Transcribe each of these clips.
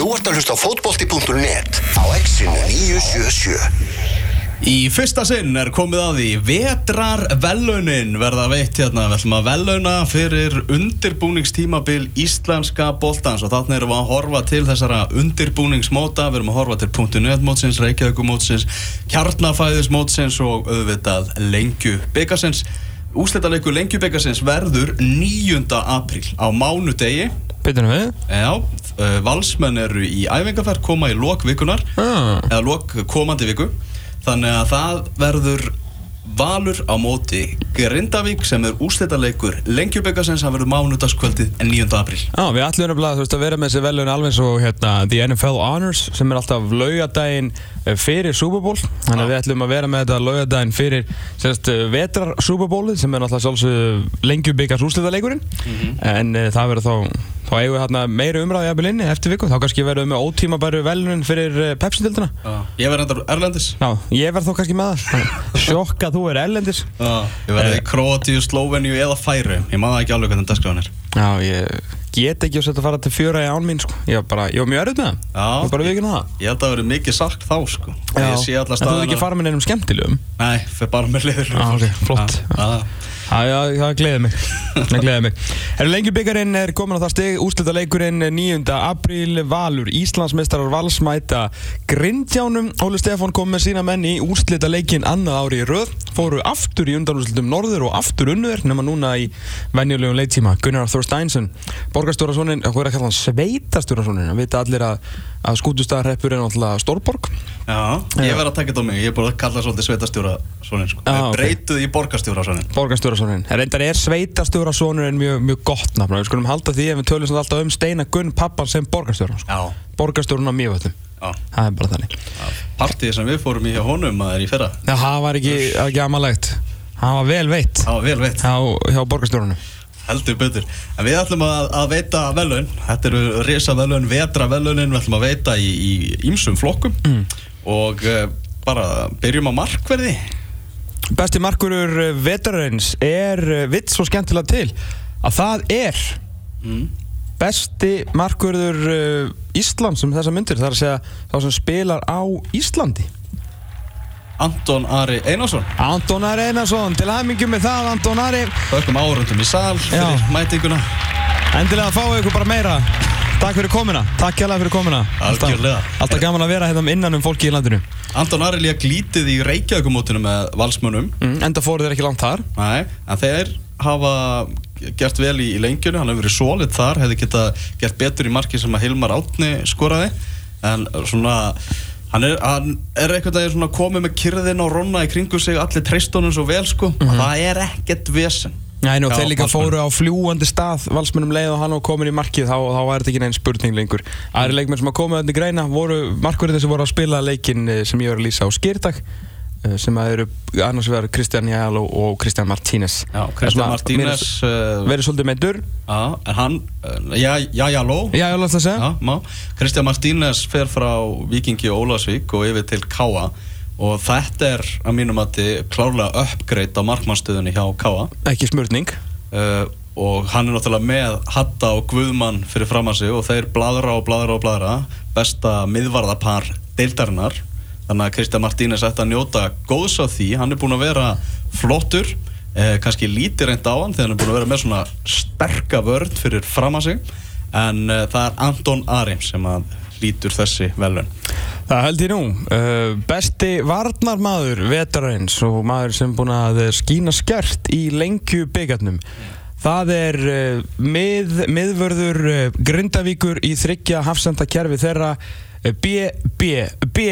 Þú ert að hlusta á fótbolti.net á exinu 977 Í fyrsta sinn er komið að því. Vetrar velunin verða veitt hérna. Við ætlum að veluna fyrir undirbúningstímabil íslenska boltans. Og þarna erum við að horfa til þessara undirbúningsmóta. Við erum að horfa til .net mótsins, Reykjavík mótsins kjarnafæðis mótsins og auðvitað lengju byggasins Úsletarleikur lengju byggasins verður 9. apríl á mánudegi Byrjunum við? Já, uh, valsmenn eru í æfingarferð koma í lok vikunar Ah. eða lok komandi viku þannig að það verður Valur á móti Grindavík sem er úrslitaleikur lengjuböggasins það verður mánudagskvöldið en 9. apríl Já, við ætlum að vera með þessi velun alveg svo hérna, The NFL Honors sem er alltaf laugadaginn eh, fyrir Super Bowl þannig að við ætlum að vera með þetta laugadaginn fyrir sérst, eh, vetrar Super Bowlið sem er alltaf sjálfsög lengjubikars úrslitaleikurinn en uh, það verður þá þá eigum við hérna, meiri umræði jafnvel inni eftir viku. Þá kannski verðum við með ótímabæru velunin fyrir uh, Pepsi-dildina Ég verður endar Erlendis. Já, ég verð þó kannski með það. Sjokk að þú er ellendis Ég verður í Kroatíu, Slóveníu eða Færu Ég maður ekki alveg hvernig dagskráin er. Já, ég get ekki að setja að fara til fjöra í án mín sko. ég, var bara, ég var mjög erut með það. Já. Ég bara vikinn það. Ég held að það verður mikið sagt þá sko. En þú hefði ekki farið með neinum skemmtilegum? Nei, fyrir bara með liður Já, ok, flott. Já, Já, já, það gleði mig. Það gleði mig. Herru, lengjubikkarinn er komin á það stig. Úslita leikurinn 9. apríl. Valur, Íslandsmeistarar Valsmæta Grindjánum. Óli Stefán kom með sína menn í úslita leikin annað ári í röð. Fóru aftur í undanúslitum norður og aftur unnur Nefna núna í venjulegum leittíma Gunnar Þorsteinsson Borgarstjórasónin, hvað er að kalla hann? Sveitastjórasónin Það vita allir að, að skútustaðarreppur er náttúrulega Stórborg. Já, ég verð að taka þetta á mig. Ég er búin að kalla svolítið sveitastjóra svonin sko. Ok. Breytuð í borgarstjóra svonin Borgarstjórasónin Reyndar er sveitastjórasónurinn mjög, mjög gott nafn. Við skulum halda því ef við tölum samt alltaf um Steina Gunn pappan sem borgarstjóran sko. Já, Borgarstjórun á mjögvöldum já. Það er bara þannig. Partíð sem við fórum í hjá honum að er í fyrra. Já, það var ekki, ekki amalegt. Það var vel veitt. Það var vel veitt, hjá, hjá borgarstjórunum. Heldur betur. En við ætlum að, að veita velun Þetta eru risa velun, vetra velunin Við ætlum að veita í, í ýmsum flokkum. Mm. Og uh, bara byrjum á markverði Besti markurur eh, vetarins er eh, vitt svo skemmtilega til að það er mm. besti markurur uh, Íslands um þessa myndir Það er að segja þá sem spilar á Íslandi. Anton Ari Einarsson. Anton Ari Einarsson, til hæmingjum með það Anton Ari. Þökkum árundum í sal fyrir Já. mætinguna. Endilega fáið ykkur bara meira Takk fyrir komuna, takk hérlega fyrir Algjörlega. Alltaf, alltaf gaman að vera hérna innan um fólki í landinu. Anton Ari líka glítið í Reykjavíkumótinu með valsmönnum. Mm, Enda fóru þeir ekki langt þar. Nei, en þeir hafa gert vel í, í lengjunni, hann hefur verið solid þar, hefði geta gert betur í marki sem að Hilmar Átni skoraði. En svona, hann er, er einhvern veginn svona komið með kyrðin og ronna í kringu sig, allir treystónum svo vel sko, Mhm. og það er ekkert vesen Já, þeir líka fóru á fljúandi stað Valsmennum leið og hann var komin í markið þá, þá var þetta ekki neinn spurning lengur. Aðri leikmenn sem koma þetta í greina voru markverðir sem voru að spila leikin eh, sem ég var að lýsa á skýrdag eh, sem að eru annars vegar Kristján Jalo og Kristján Martínez. Já, Kristján Martínez verið svolítið Já, en hann, uh, já, já, já, ló. Já, ég ætla að segja? Já, má. Kristján Martínez fer frá Vikingi og Ólasvík og yfir til Káa og þetta er að mínum að þið klárlega uppgreitt á markmannstöðunni hjá Káa ekki smurning. Uh, og hann er náttúrulega með Hatta og Guðmann fyrir fram að sig og þeir bladra og bladra og bladra besta miðvarðapar deildarinnar. Þannig að Kristján Martínez ætti að njóta góðs á því, hann er búinn að vera flottur, eh, kannski lítið reynd á hann þegar hann er búinn að vera með svona sterka vörn fyrir fram að sig. En eh, það er Anton Ari sem að lítur þessi velun Það held ég nú. Uh, Besti varnarmaður vetarins og maður sem búin að skína skert í lengju byggarnum Það er uh, mið, miðvörður uh, Grindavíkur í þryggja hafsenda kerfi þeirra uh, B, B, B,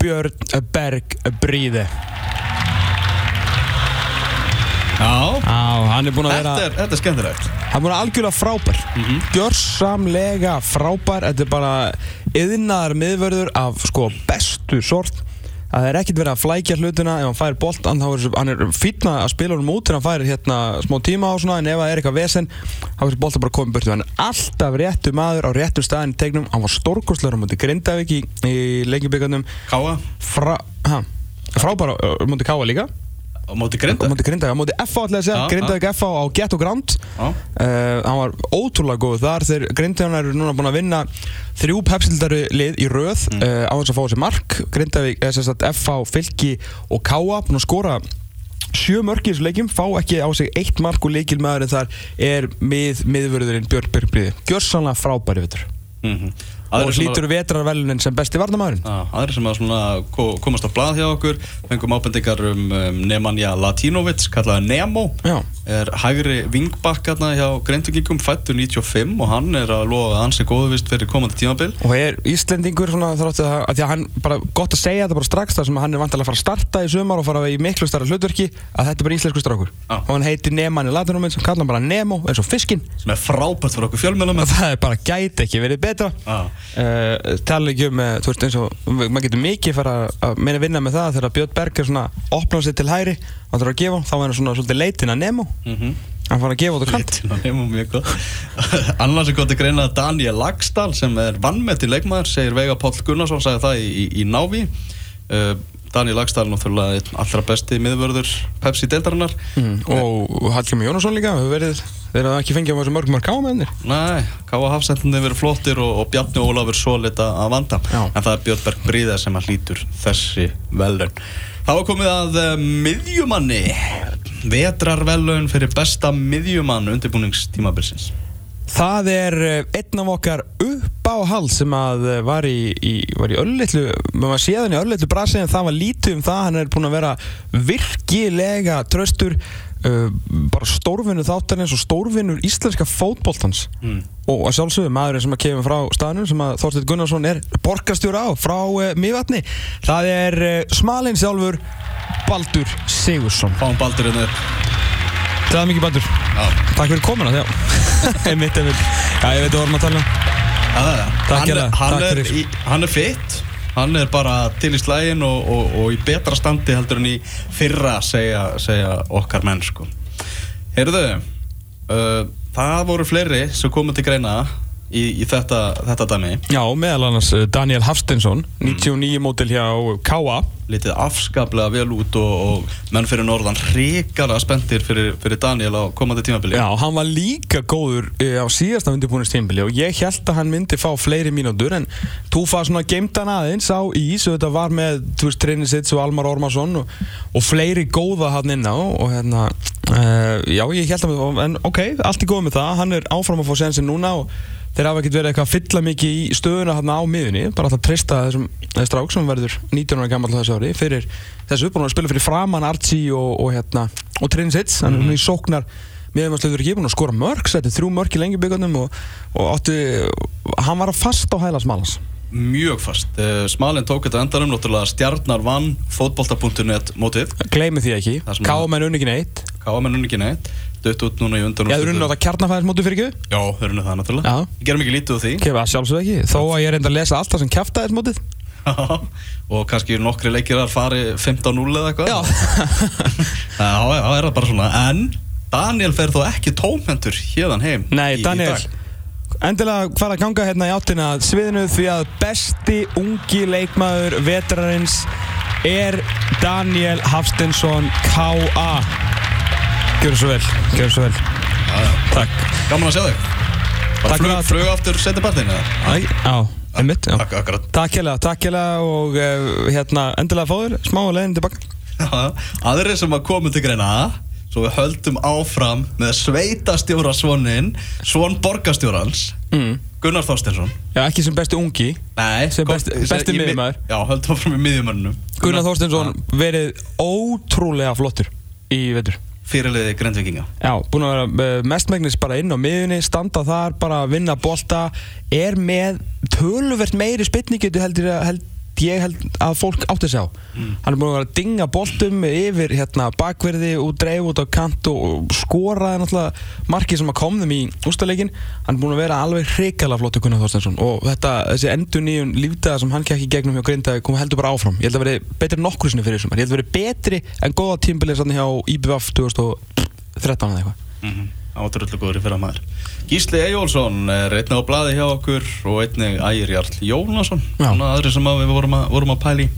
Björn Berg Bríði Já, Á, hann er búin að vera þetta er, þetta er skemmtilegt. Hann er búin að algjörlega frábær. Gjörsamlega frábær. Þetta er bara yðnaðar miðvörður af sko bestu sort. Að það er ekkert verið að flækja hlutina. Ef hann fær boltan þá er hann er fýtna að spila honum út þegar hann fær hérna smá tíma á svona en ef það er eitthvað vesen þá er þessi bolta bara komið burtu hann er alltaf réttu maður á réttu staðin í tegnum. Hann var stórkostlegur á múti Grindavík í, í lengjubíkarnum Káa Fra, ha, frábær á á múti Káa líka Á móti á grinda móti Grindavík, á móti FH ætla ég að segja, Grindavík FH á Get og Grand uh, hann var ótrúlega góð þar. Þeir Grindavík eru núna búin að vinna þrjú pepsildari lið í röð mm. uh, á þess að fá þessi mark. Grindavík, sem sagt FH, Fylki og Káa búin að skora sjö mörk í þessu leikjum, fá ekki á sig eitt mark og leikilmaðurinn þar er mið, miðvörðurinn Björn Björnbríði gjörsanlega frábæri vettur Mhm. Og hlýtur vetrarvelunin sem besti varnamæðurinn aðri sem að svona ko- komast á blað hjá okkur fengum ábendingar um, um Nemanja Latinovic, kallaði Nemo. Já. er hægri vingbakkarna hjá Greintingingum, fættur 95 og hann er að lofa er góðuvist fyrir komandi tímabil. Og er Íslendingur svona þráttu að, að því að hann bara gott að segja þetta bara strax þar sem hann er vantilega að fara að starta í sumar og fara í miklu starra hlutverki að þetta er bara íslensku strákur. Og hann heitir Nemanni Latinuminn sem kallar hann bara Nemo eins og fiskinn. Sem er frábært fyrir okkur fjölmjöla og er uh, tala ekki um eh, þú veist eins og maður getur mikið fara að meina vinna með það þegar Björn Berg er svona opnað sér til hæri og það er að gefa þá er hann svona svolítið leitin að Nemo. Mhm. hann fara að gefa út á kant. Litina Nemo mjög góð annars er gott að greina Daniel Lagstall sem er vannmetinn leikmaður segir Veiga Páll Gunnarsson sagði það í, í, í Návi. Uh, Daniel Lagstall náttúrulega einn allra besti miðvörður Pepsi deildarinnar mm. og Hallgrimur Jónasson líka hefur verið þeir hafa ekki fengið á þessu mörgum mörg kámennir Nei, Káa Hafsendinni verið flottir og, og Bjarni Ólafur Sólit að að vanda. Já. en það er Björn Berg Bríða sem hlýtur þessi velun þá er komið að uh, miðjumanni. Vetrarvelun fyrir besta miðjumann undirbúningstímabilsins. Það er eh, einn af okkar uppáhald sem að eh, var í, í, var í öllitlu, maður séð hann í öllitlu brasi en það var lítið um það, hann er búinn að vera virkilega tröstur uh, bara stórvinnur þáttarins og stórvinnur íslenska fótboltans. Mm. og að sjálfsögum maðurinn sem að kemur frá staðnum sem að Þorsteinn Gunnarsson er borgarstjóra á frá uh, Mývatni það er uh, smalinn sjálfur Baldur Sigursson Fáum baldur hérna. Það er mikið Baldur. Já, Takk fyrir komuna, já. Einmitt, einmitt. Já, ég veit að vorum að tala um. Já. Takk hann, er- hann, er, fyrir. hann er fitt hann er bara til í slægin og, og, og í betra standi heldur en í fyrra segja, segja okkar menn sko. Heyrðu uh, það voru fleiri sem komu til greina í, í þetta, þetta dæmi Já, meðal annars uh, Daniel Hafstensson Mm. 99 mótil hjá K.A. litið afskaplega vel út og, og menn fyrir norðan hrikalega spenntir fyrir, fyrir Daniel á komandi tímabili Já, hann var líka góður uh, á síðasta undirbúinustímbili og ég held að hann myndi fá fleiri mínútur en Túfa svona geimt hann aðeins á ís og þetta var með, þú veist, Trinisits og Almar Ormarsson og, og fleiri góða hann inn á og hérna, uh, já, ég held að, en ok, allt er góð með það, hann er áfram að fá sensin núna og þeir hafa ekkert verið eitthvað að fylla mikið í stöðuna hann á miðunni, bara alltaf treysta þessum þessi strák sem verður 19 ára gammal þessu ári fyrir þessu uppbúin að spila fyrir framann Archie og, og hérna og Trinsits, hann er mm. í sóknar meðan maður slöður ekki búin að skora mörg setti þrjú mörg í lengjubíkarnum og, og átti, hann var að fast á hæla smalans. Mjög fast. Uh, Smalinn tók þetta endanum náttúrulega stjarnar vann fótbolta.net mótið. Gleymi því ekki, að- káamenn unni ekki neitt. Káamenn unni ekki neitt dött út núna í undan ég hefði unni á það kjarnafæðismóti fyrir ekki Já, þeir unni það náttúrulega Já. Ég gerum ekki lítið úr því kefa sjálfsög ekki, þó að ég reynda að lesa allt það sem kjaftaðismótið og kannski nokkri leikir að fari 15-0 eða eitthvað Já. Já, já, það er það bara svona En Daniel fer þó ekki tómhendur hérðan heim Nei, í- í Daniel dag. Endilega fara að ganga hérna í áttina sviðinu því að besti ungi leikmaður vetrarins er Daniel Hafstensson K.A. Gjör svo vel, gjör svo vel. Já, já. Takk. Gaman að sjá þig. Bara flug, að- flug aftur setja partinn eða? Æ, Já, einmitt, já. Ak akkurat. Takk hérlega, takk hérlega og uh, hérna endilega fáður smá leiðin tilbaka. Já, Aðrir sem að koma til greina Svo við höldum áfram með sveitastjóra svonin Svon borgastjórans mm. Gunnar Þorsteinsson. Já, ekki sem besti ungi Nei Sem kom- besti- í- besti í mi- miðjumaður. Já, höldum áfram með miðjumannum Gunnar Þorsteinsson verið ótrúlega flottur í vetur Fyrirliði Grindvikinga Já, búin að vera uh, mestmægnis bara inn á miðunni, standa þar, bara vinna bolta, er með töluvert meiri spilningetu heldur ég- held ég held að fólk átti að sjá. Hann er búin að vera að dinga boltum yfir hérna bakverði og dreif út á kant og, náttúrulega markið sem að kom þeim í ústaleikin. Hann er búin að vera alveg Gunnar Þorstensson og þetta, þessi endur nýjun lífdaga sem hann kekki gegnum hjá Grindavík kom heldur bara áfram. Ég held að veri betri en nokkru sinni fyrir þessum. Ég held að veri betri en góða tímbilið hjá IBVF 2013 eða eitthvað. mm -hmm. Átröldu góður í fyrra maður. Gísli Eyjólfsson er einnig á blaði hjá okkur og einnig Ægir Jarl Jónasson. Svona aðri sem að við vorum að, vorum að pæli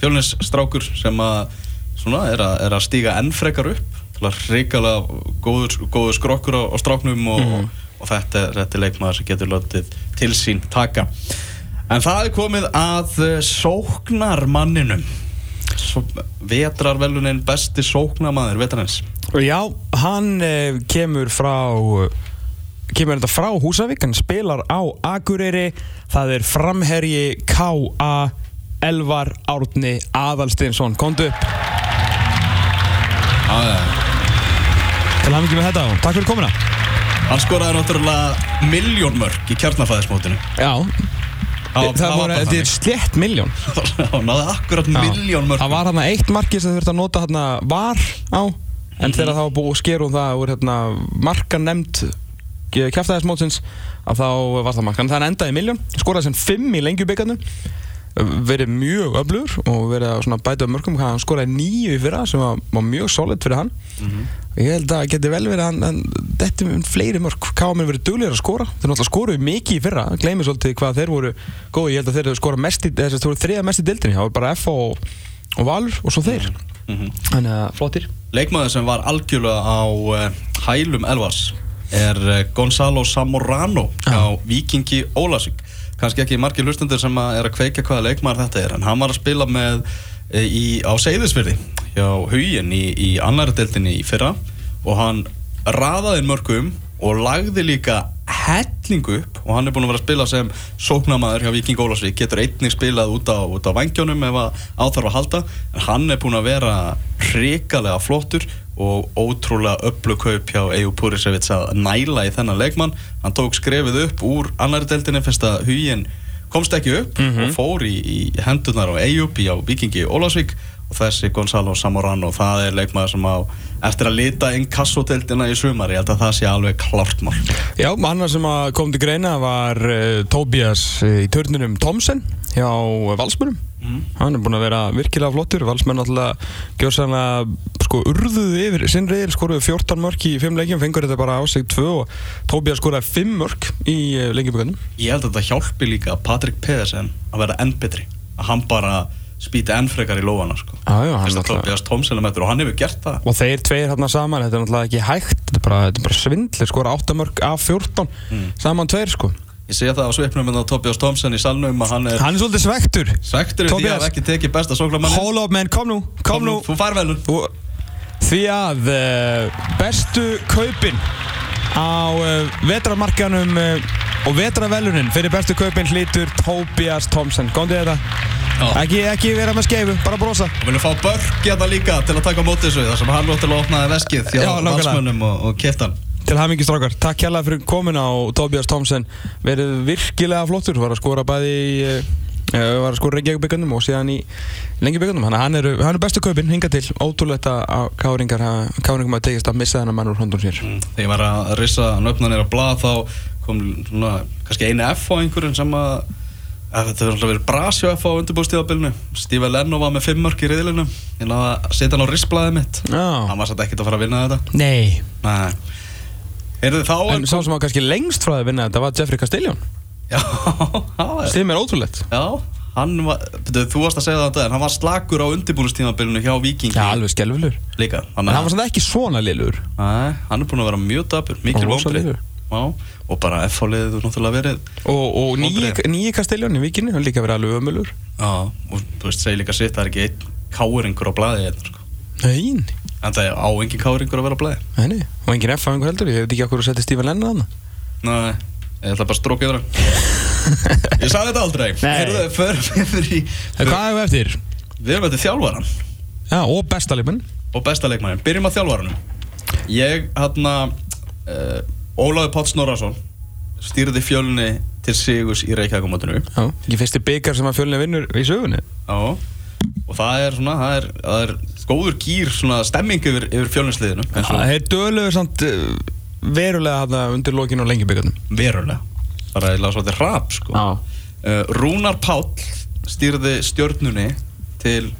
Fjölnis strákur sem að svona, er að, er að stíga enn frekar upp til að hrikalega góður, góður skrokkur á, á stráknum og, Mhm. og þetta, er- þetta er leikmaður sem getur lotið til sín taka. En það er komið að eh, sóknarmanninum. Svo, vetrarvelunin besti sóknarmaður vetrarins. Og já, hann uh, kemur frá kemur þetta frá Húsavík hann spilar á Akureyri. Það er framherji K.A. Elvar Árni Aðalstinsson komdu upp. Til hann ekki með þetta. Og takk fyrir komuna. Hann skoraði náttúrulega miljónmörk í kjarnafæðismótinu. Já, Það það var- það var voru, bara þetta er þannig. slétt miljón hann náði akkurat miljónmörk Það var hérna eitt marki sem þurfti að nota hérna var á en Mhm. þegar það var búið að skera um það úr hérna marka nefnd kæftæðismótsins að þá var það markan. Það endaði miljón, skoraði sem fimm í lengjubíkarnum verið mjög öflugur og verið að bæta um mörgum hann skoraði nýju í fyrra sem var, var mjög solid fyrir hann. Mhm. og ég held að það geti vel verið hann, hann þetta er fleiri mörg, káminn verið duglegir að skora. Þeir náttúrulega skoruðu mikið í fyrra. Gleymið svolítið hvað þeir voru góð ég held að þeir skorað mest í, þess að þeir voru þriða mest í dildinni það var bara F og, og Valur og svo þeir. Mhm. þannig að flottir Leikmaður sem var algjörlega á uh, hælum Elvars er uh, Gonzalo Zamorano á Vikingi Ólasvík kannski ekki margir hlustundur sem að er að kveika hvaða leikmaður þetta er en hann var að spila með uh, í, á Seyðisfyrði hjá Hugin í, í annari deildinni í fyrra og hann raðaði mörgum og lagði líka hellingu upp og hann er búinn að vera að spila sem sóknamaður hjá Viking Ólafsvík. Getur einnig spilað út á, út á vangjónum ef að áþarf að halda en hann er búinn að vera hrikalega flottur og ótrúlega öllu kaup hjá Eju Purisevits að næla í þennan leikmann. Hann tók skrefið upp úr annari deildinni fyrst að huginn komst ekki upp og fór í, í hendunar á Eyjup í á Vikingi Ólafsvík og þessi Gonzalo Zamorano það er leikmaður sem á eftir að lita inn kassoteldina í sumar. Ég held að það sé alveg klart mál. Já, annar sem að kom til greina var uh, Tobias uh, í törnunum Thomsen hjá Valsmönum hann er búinn að vera virkilega flottur. Valsmenn alltaf gjör sannlega sko urðuðu yfir sinn reyðil skoruðu 14 mörk í 5 leikjum fengur þetta bara á sig 2 og Tobias skoraði 5 mörk í uh, leikjubökunum ég held að þetta hjálpi líka Patrik Pedersen að vera enn betri. Að hann bara spýti enn frekar í lófana sko. Fyrst að er mættur og hann hefur gert það. Og þeir tveir hérna saman, þetta er náttúrulega ekki hægt þetta er bara, þetta er bara svindlir, skora 8 mörk af 14 saman tveir sko. Ég sé það á svipnum með Tobias Thompson í salnum hann er hann er svolítið svektur svektur í því að hafa ekki tekið besta sóklamann hold up menn, kom nú, kom nú þú fær velun Og því að uh, bestu kaupin á uh, vetramarkanum uh, og vetravelunin fyrir bestu kaupin hlýtur Tobias Thompson. Góndið þetta? Ekki, ekki vera með skeifu, bara brosa. Og viljum fá börk hérna líka til að taka á móti þessu þar sem hann náttúrulega opnaði veskið hjá valsmönnum og, og keftan. Til hamingi strákar, takk kjærlega fyrir komin á Tobias Thompson Verið virkilega flottur, var að skora bæði í uh, var að skora Reykjavík byggandum og síðan í lengi byggandum Þannig að hann er, hann er bestu kaupin, hinga til. Ótrúlegt að káringar, káringum að tegist að missa þennan mann úr hondun sér. Þegar ég var að rissa nöfnanir á blað þá kom svona, kannski einu F á einhverjum sem að þetta hefur alltaf verið Brasjó F á undirbúrstíðabilinu Stífa Lenno var með fimm mörk í riðilinu ég náði að setja hann á risblaðið mitt. Já, hann var satt ekkert að fara að vinna þetta. Nei. Nei. Heyrðu þá En sá sem var kannski lengst frá að vinna þetta var Jeffrey Castellón Já, er Stim er ótrúlegt. Já, hann var, betur, þú varst að segja það en hann var slakur á undirbúrstíðabilinu hjá Vikingi Já, alveg skelvilur líka En Þannig hann var samt ekki svona liður Nei, hann er búinn að vera mjög dapur, mikil Og bara F-fáliðið þú náttúrulega verið Og, og nýji, Vonbrigði. nýji Castellón í vikinni, hann líka verið alveg ömulur Já, og þú veist, segir líka sitt, það er ekki einn káringur á blaði hérna, sko. Nein, En það er á engin káringur að vera á blaði. Nei, og engin F á einhver heldur Ég veit ekki okkur að setja Stífan Lennon hann Nei, ég ætla bara að stróka yfir hann. Ég sagði þetta aldrei. Heyrðu, förum yfir í En hvað hefur eftir? Við erum þetta þjálfaran Já, og bestalífin og besta leikmærin Byrjum að þjálfaranum. Ég, hérna uh, Ólaður Pátt Snorarsson stýrði fjölni til Sigus í Reykjavíkumótinu Já, ekki fyrsti byggar sem að fjölni vinnur í sögunni. Já, og það er svona, það er, það er góður gýr svona stemming yfir, yfir og Það er döluður samt uh, verulega þarna undir lokinu og lengi byggarnum verulega. Bara ég laði svolítið rap sko. Já. uh, Rúnar Páll stýrði stjörnunni til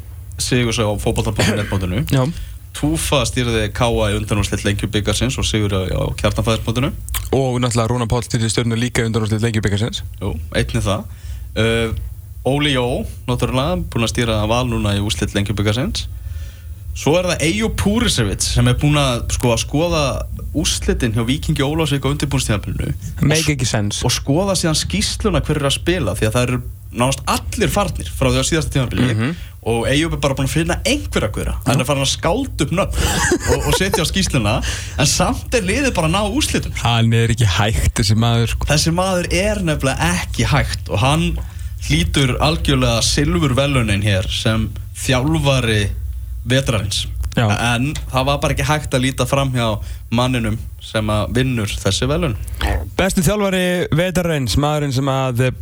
Sigurs á fótballtabóðinu Já Túfa stýrði Káa í undanúrslitt lengjubikarsins og Sigur á, kjartanfæðismótinu Og náttúrulega Rúna Páll styrði stjórnu líka undan úrslit lengi byggarsins Jú, einnig það. Uh, Óli Jó, náttúrulega, búinn að stýra val núna í úrslitt lengjubikarsins Svo er það Ejo Púrisevits sem er búinn að, sko, að skoða úrslitin hjá Víkingi Ólásvík á undirbúinstíðanbyrnu Make ekki sense. Og skoða síðan skýsluna hver er að spila því að það eru nánast allir farnir frá því á síðasta tímabili Mhm. og Eyjúb er bara búin að finna einhverja hverja hann er farin að skáld upp nöfn og, og setja á skýsluna en samt er liðið bara að ná úrslitum Hann er ekki hægt þessi maður sko. þessi maður er nefnilega ekki hægt og hann hlýtur algjörlega silfur velunin hér sem þjálfari vetrarins Já. en það var bara ekki hægt að líta fram hjá manninum sem að vinnur þessi velun Bestu þjálfari vetarins, maðurinn sem að eh,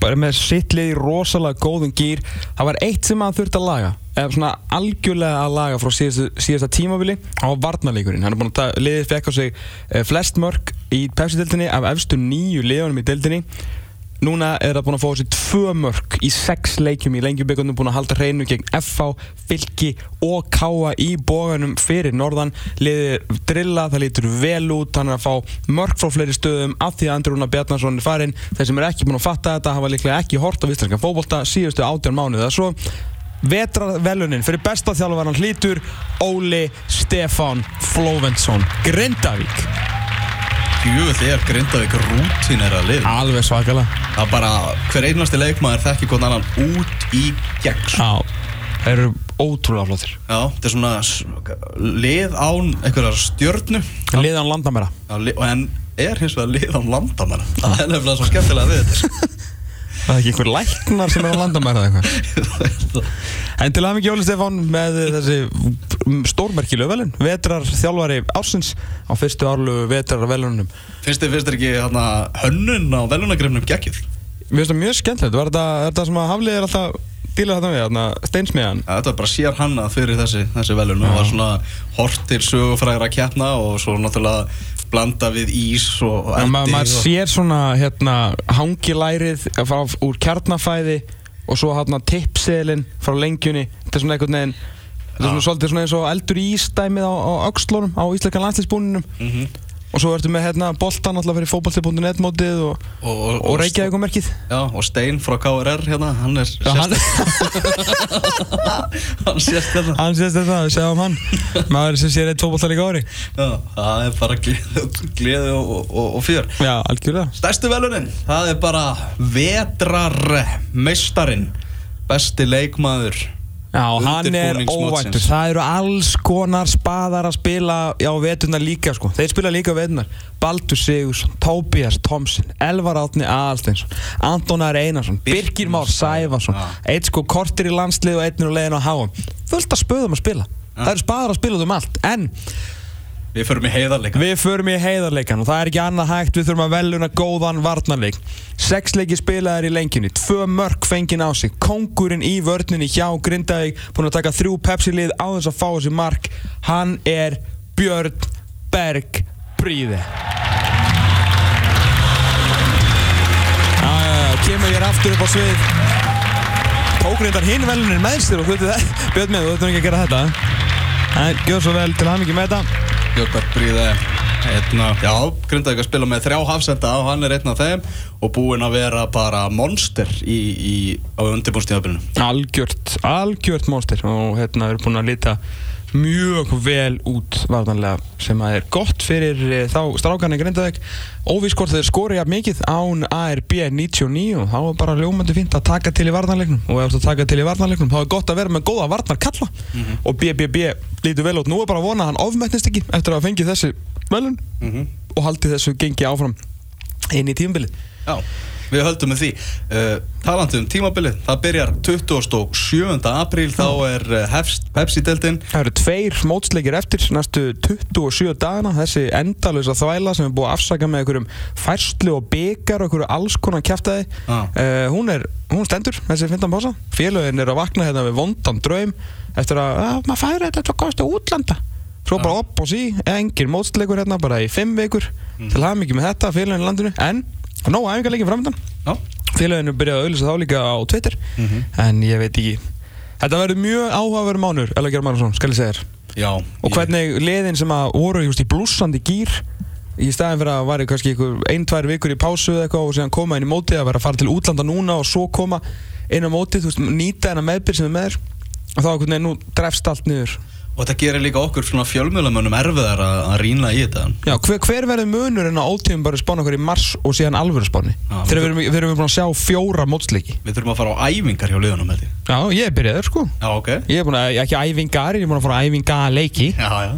bara með sittlið í rosalega góðum gýr það var eitt sem hann þurfti að laga eða svona algjörlega að laga frá síðasta, tímabili á varnarleikurinn. Hann er búin að liðið fekk á sig eh, flest mörg í Pepsi-deltinni af efstu nýju liðunum í deltinni Núna er það búin að fá þessi tvö mörg í sex leikjum í lengjubíkundum búin að halda hreinu gegn FH, Fylki og Káa í bóganum fyrir norðan. Liðið drilla, það lítur vel út hann er að fá mörg frá fleiri stöðum af því að Andri Rúnar Bjarnarsson er farinn. Þeir sem er ekki búin að fatta þetta hafa líklega ekki hort á vistlæskan fótbolta síðustu átján mánuða svo. Vetrarvelunin fyrir besta þjálfvaran hlítur Óli Stefán Flóventsson Grindavík Jöfull er Grindavík rútín er að liða alveg svakalega. Það er bara, hver einasti leikmaður þekki hvern annan út í gegn sko. Já, þeir eru ótrúlega flottir. Já, þetta er svona lið án einhverjar stjörnu. Liðan landamæra. Já, En er hins vegar lið án landamenn Það er nefnilega svo skemmtilega við þetta sko. Það er ekki einhver læknar sem er á landamæra eða eitthvað? En til aðeins Jóli Stefán með þessi stórmerkilegu velun Vetrar þjálfari ársins á fyrstu árlu vetrar velunum Finnst þið, finnst þið ekki hana, hönnun á velunagrifnum geggið? Mér finnst það mjög skemmtilegt. Var þetta, er þetta sem að Haflið er alltaf dílað þetta við, þarna steinsmiðan Ja, þetta var bara sér hannað fyrir þessi, þessi velun og var svona hort til sögufrægra keppna og svo náttúrulega blanda við ís og eldi ma maður og... sér svona hérna hangilærið frá, úr kjarnafæði og svo hérna tippseðlinn frá lengjunni. Þetta er svona einhvern veginn Þetta er svona svona eins og eldur í ístæmið á, á öxlunum á íslenska landsliðsbúninum Mhm. Og svo ertu með hérna boltan alltaf fyrir fótballti.net mótið og, Og, og, og Reykjavík og merkið Já, og Stein frá KRR hérna, hann er Já, hann, hann sést hérna. Hann sést þetta, við segjum hann. Maður sem sér eitt fótballta líka ári Já, það er bara gleði, og, og, og fjör. Já, algjörlega. Stærstu velunin, það er bara vetrarmeistarin besti leikmaður Já, hann er óvæntur. Það eru alls konar spaðar að spila á veturnar líka sko. Þeir spila líka á veturnar Baldur Sigursson, Tóbías Tomsen Elvar Átni Aðalsteinsson Antonar Einarsson, Birgir Már Sæfarsson Já. Eitt sko kortir í landslið og einnir á leiðin á háum Fullt að spöðum að spila. Það eru spaðar að spila út um allt. En Við förum í heiðarleika Við förum í heiðarleikan og það er ekki annað hægt. Við þurfum að veluna góðan varnarleik. Sex leiki spilaðar í lengjunni. Tvö mörk fengin á sig. Kongurinn í vörninni hjá Grindavík Búin að taka þrjú Pepsi-lið á þess að fá þessi mark. Hann er Björn Berg Bríði já, kemur hér aftur upp á svið. Tók reyndar hinn velunin með sér og þú veitir það Björn með, þú veitur ekki að gera þetta. En gjör svo vel til hann ekki með þetta Björnberg Bríði Einna, já, Grindavík að spila með þrjá hafsenda og hann er einn af þeim og búinn að vera bara monster í, í, á undirbúnstíðabilinu algjört, algjört monster og hérna við erum búin að lita mjög vel út varðanlega sem að er gott fyrir e, þá strákarnir Grindavík. Óvís hvort þeir skori jafn mikið án ARB 99 og þá er bara ljómandi fínt að taka til í varnarleiknum. Og ef þú taka til í varnarleiknum þá er gott að vera með góða varnarkalla. Og BBB lítur vel út. Nú er bara að vona að hann ofmettnist ekki eftir að hafa fengið þessi velun og haldi þessu gengi áfram inn í tímabilið. Já, við höldum með því. Uh, Talandi um tímabilið, það byrjar 27. apríl þá er uh, hefst Pepsi-deltinn Það eru tveir mótsleikir eftir næstu 27 dagana. Þessi endalösa þvæla sem er búið að afsaka með einhverjum færslu og byggar og einhverju alls konar kjæftæði Ah. uh, hún, er, hún stendur, þessi fintan pása. Félögin er að vakna hérna við vondan draum eftir að, að maður færi þetta að kosta útlanda. Svo bara upp og sí, engin mótsleikur hérna bara í 5 vikur. Til hafa mikið með þetta félögin í landinu. En nóg æfingarleikin framöndan Já, félaginu byrjaði að auðvisa þá líka á Twitter en ég veit ekki. Þetta verður mjög áhugaverður mánur Ella Gjörn Magnússon, skal ég segja þér. Já og hvernig liðin sem að voru just, í blúsandi gýr í staðin fyrir að væri kannski einhver ein, tvær vikur í pásu eða eitthvað og síðan koma inn í mótið að vera að fara til útlanda núna og svo koma inn á mótið, þú veist, nýta hennar meðbyr sem er með þér. Og þá veginn nú drefst allt niður Og þetta gerir líka okkur svona fjölmjölamönnum erfiðar að, að rýna í þetta Já, hver, hver verður munurinn á ótíðum bara spána okkur í mars og síðan alvöru spáni? Já, Þegar við erum, við erum búin að sjá fjóra mótsleiki. Við þurfum að fara á æfingar hjá liðunum held ég Já, ég er byrjaður sko. Já, ok Ég er búin að, ekki æfingar, ég er búin að fara á æfingaleiki. Já, já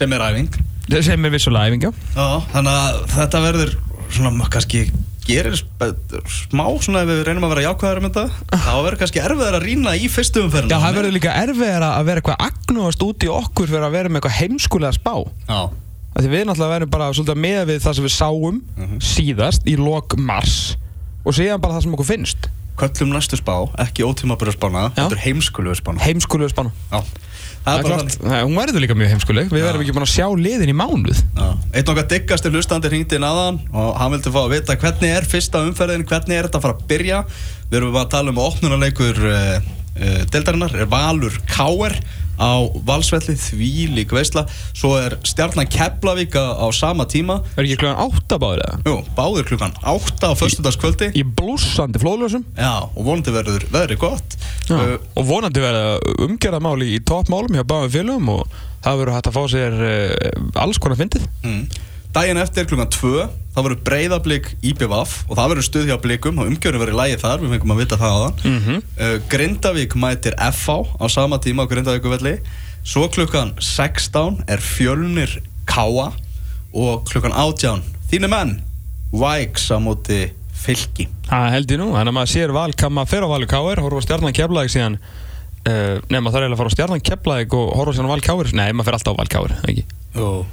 Sem er æfing Sem er vissulega æfinga. Já, þannig að þetta verður svona kannski gerir smá svona ef við reynum að vera jákvæðar um þetta þá verður kannski erfiðar að rýna í fyrstu umferðina Já, það verður líka erfiðar að vera eitthvað agnúast út í okkur fyrir að vera með eitthvað heimskulega spá. Já, Því við náttúrulega verðum bara svolítið með við það sem við sáum síðast í lok mars og síðan bara það sem okkur finnst. köllum næstu spá, ekki ótímabura spána Já. þetta er heimskulegu spána Heimskulega spána. Já, Það er klart, hún verður líka mjög heimskuleg. Við verðum ekki búin að sjá liðin í mánuð. Einn okkar diggasti hlustandi hringdi inn aðan og hann vildi fá að vita hvernig er fyrsta umferðin, hvernig er þetta að fara að byrja? Við erum bara að tala um að opnunarleikur uh, uh, deildarinnar. Er Valur Káer á Valsvelli því lík veisla Svo er stjarnan Keflavík á, sama tíma Er ekki klukkan átta báður eða? Jú, báðir klukkan 8 á föstudagskvöldi Í blúsandi flóðlösum. Já, og vonandi verður veðri gott Já. uh, og vonandi verða umgerðamáli í toppmálum hjá báðum félögum og það verður hægt að fá sér uh, alls konar fyndið. mm. Daginn eftir klukkan 2 þá verður breyðablík IPVAF og það verður stuð hjá blíkum og umgjörður verður í lægi þar, við fengum að vita það á það Mhm. uh, Grindavík mætir FH á sama tíma á Grindavíkuvelli svo klukkan 16 er fjölnir Káa og klukkan 18 þínu menn Vikes á móti fylki. Það held ég nú, þannig að maður sér val, kann maður fyrir á Valur Káir, horfa stjarnan keflaðið síðan. Uh, Nei, maður þarf eiginlega að fara á stjarnan keflaðið og horfa síðan á Val Káir Nei, maður fer alltaf á Val Káir, ekki? Og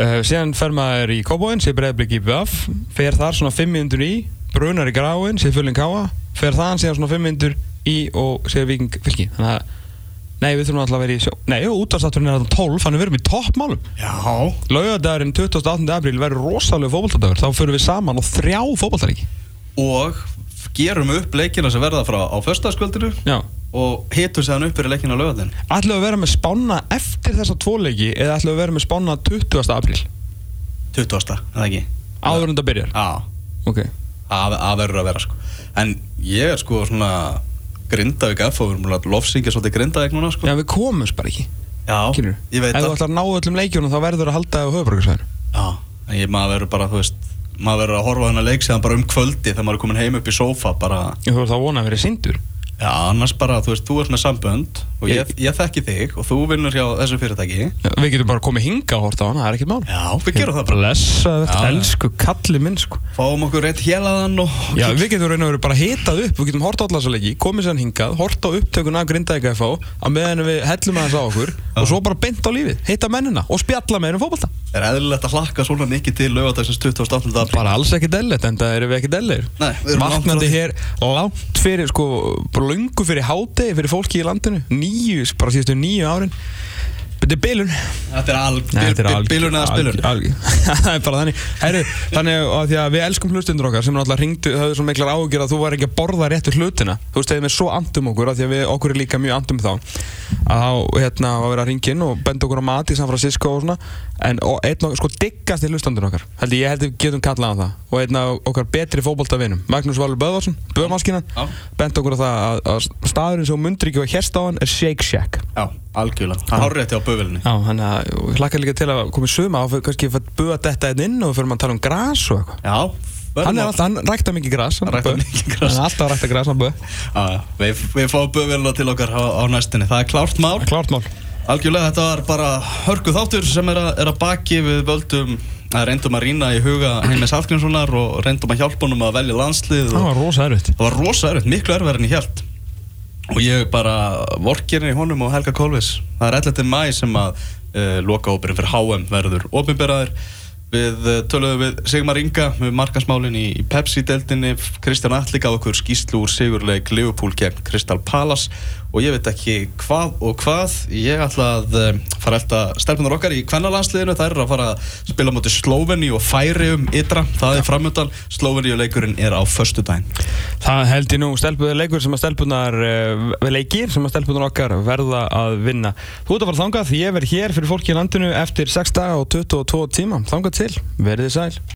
uh, Síðan fer maður í Kóbóin, sér breyðblik í BF Fer þar svona 5 minnur í, brunar í gráin, sér fullin Káa Fer þaðan síðan svona 5 minnur í og sér viking fylki. Þannig að, nei, við þurfum alltaf að vera í sjó Nei, útastátturinn er þarna 12, þannig við erum í toppmálum. Já, Laugadagurinn 28. apríl verður rosalega fótboltadagur. Þá förum við saman og þrjá fótboltaríki og gerum upp leikina sem verða frá á föstudagskvöldinu. Já og hitum séðan upp fyrir leikina á lögadinn Ætlum við að vera með spána eftir þessa tvo leiki eða ætlum við að vera með spána 20. apríl? 20. eða ekki? áður en það byrjar? Já, Ok. Að, að verður að vera sko. En ég er sko svona Grindavík F og við erum að lofsingja svolítið Grindavík núna sko. Já, við komumst bara ekki. Já, Kynur ég veit Ef þú það. ætlar að ná öllum leikjunum þá verður að halda það á höfuborgarsvæðinu Já, en ég maður verður bara, þú veist maður verður að horfa þennan leik séðan bara um kvöldi þegar maður er komin heim upp í sófa bara Þú ert þá að vona að vera sindur Já, annars bara, þú veist, þú ert með sambönd og ég, ég þekki þig og þú vinnur hjá þessu fyrirtæki Já, Við getum bara komið hinga og horta á hana, það er ekkert mál Já, við gerum það bara Blessa þetta, já. elsku kalli minn sko Fáum okkur rétt hélaðan og Já, við getum raun og verið bara hitað upp, við getum horta á allasa leiki, komið sér hingað, horta á upptökun af Grindavík FH, að meðan við hellum aðeins á okkur og svo bara beint á lífið, hitta mennina og spjalla með um fótbolta. er eðlilegt að hlakka svona mikið til lögadagsins 28. apríl Bara alls ekki dellet, en það erum við ekki dellir. Nei, við erum langt Vaknandi frá því. hér langt fyrir, sko, bara lungu fyrir hádegi fyrir fólki í landinu, nýju, bara síðustu nýju árin. Þetta er bilun. Þetta er alg, er bilun eða spilun? Það er bara þannig. Herru, þannig að því að við elskum hlustundur okkar sem náttúrulega ringdu, höfðu svo miklar áhugjur að þú var ekki að borða réttu hlutina. Þú veist, þegar við svo andum okkur að því að við, okkur er líka mjög andum þá. Að þá, hérna, að vera að ringin og benda okkur á mat í San Francisco og svona en og einn og sko diggast í hlustandur okkar held ég, held við getum kallað á það og einn af okkar betri fótboltavinum Magnús Valur Böðvarsson, Böðmáskinan Já. benda okkur á það að, að staðurinn sem mundur ekki á hann er Shake Shack Já, algjörlega Það hár rétti á böfélni Já, þannig að ég hlakka líka til að koma í suma og kannski að buða þetta einn inn og fyrir að tala um gras og eitthvað. Já, Hann alltaf, hann rækta mikið gras. Hann. Hann er alltaf að rækta hann já, við, við fáum böfélina til okkar á, á næstinni Það er klárt mál Klárt mál. Algjörlega, þetta var bara hörku þáttur sem er að, er að baki. Við völdum að reyndum að rýna í huga Heimis Hallgrímssonar og reyndum að hjálpa honum að velja landslið Það var rosa erfitt. það var rosa erfitt, miklu erfið en ég held og ég bara vorkirinn í honum og Helga Kolvis. Það er 11. mæ sem að uh, loka óperinn fyrir HM verður opinberaður. Við uh, töluðum við Sigmar Inga með markansmálin í, í Pepsi-deldinni Kristján Atli gaf okkur skýslu úr sigurleik Liverpool gegn Crystal Palace og ég veit ekki hvað og hvað. Ég ætla að uh, fara eftir stelpunar okkar í kvennalansliðinu það er að fara að spila mútið Sloveni og færi um ytra, það er framöndan Sloveni og leikurinn er á föstudaginn. Það held ég nú stelpuður leikur sem að stelpunar uh, leikir sem að stelpunar okkar verða að vinna. Þú ert að fara þangað, ég verð hér fyrir fólki í landinu eftir 6 daga og 22 tíma. Þangað til, verðið sæl.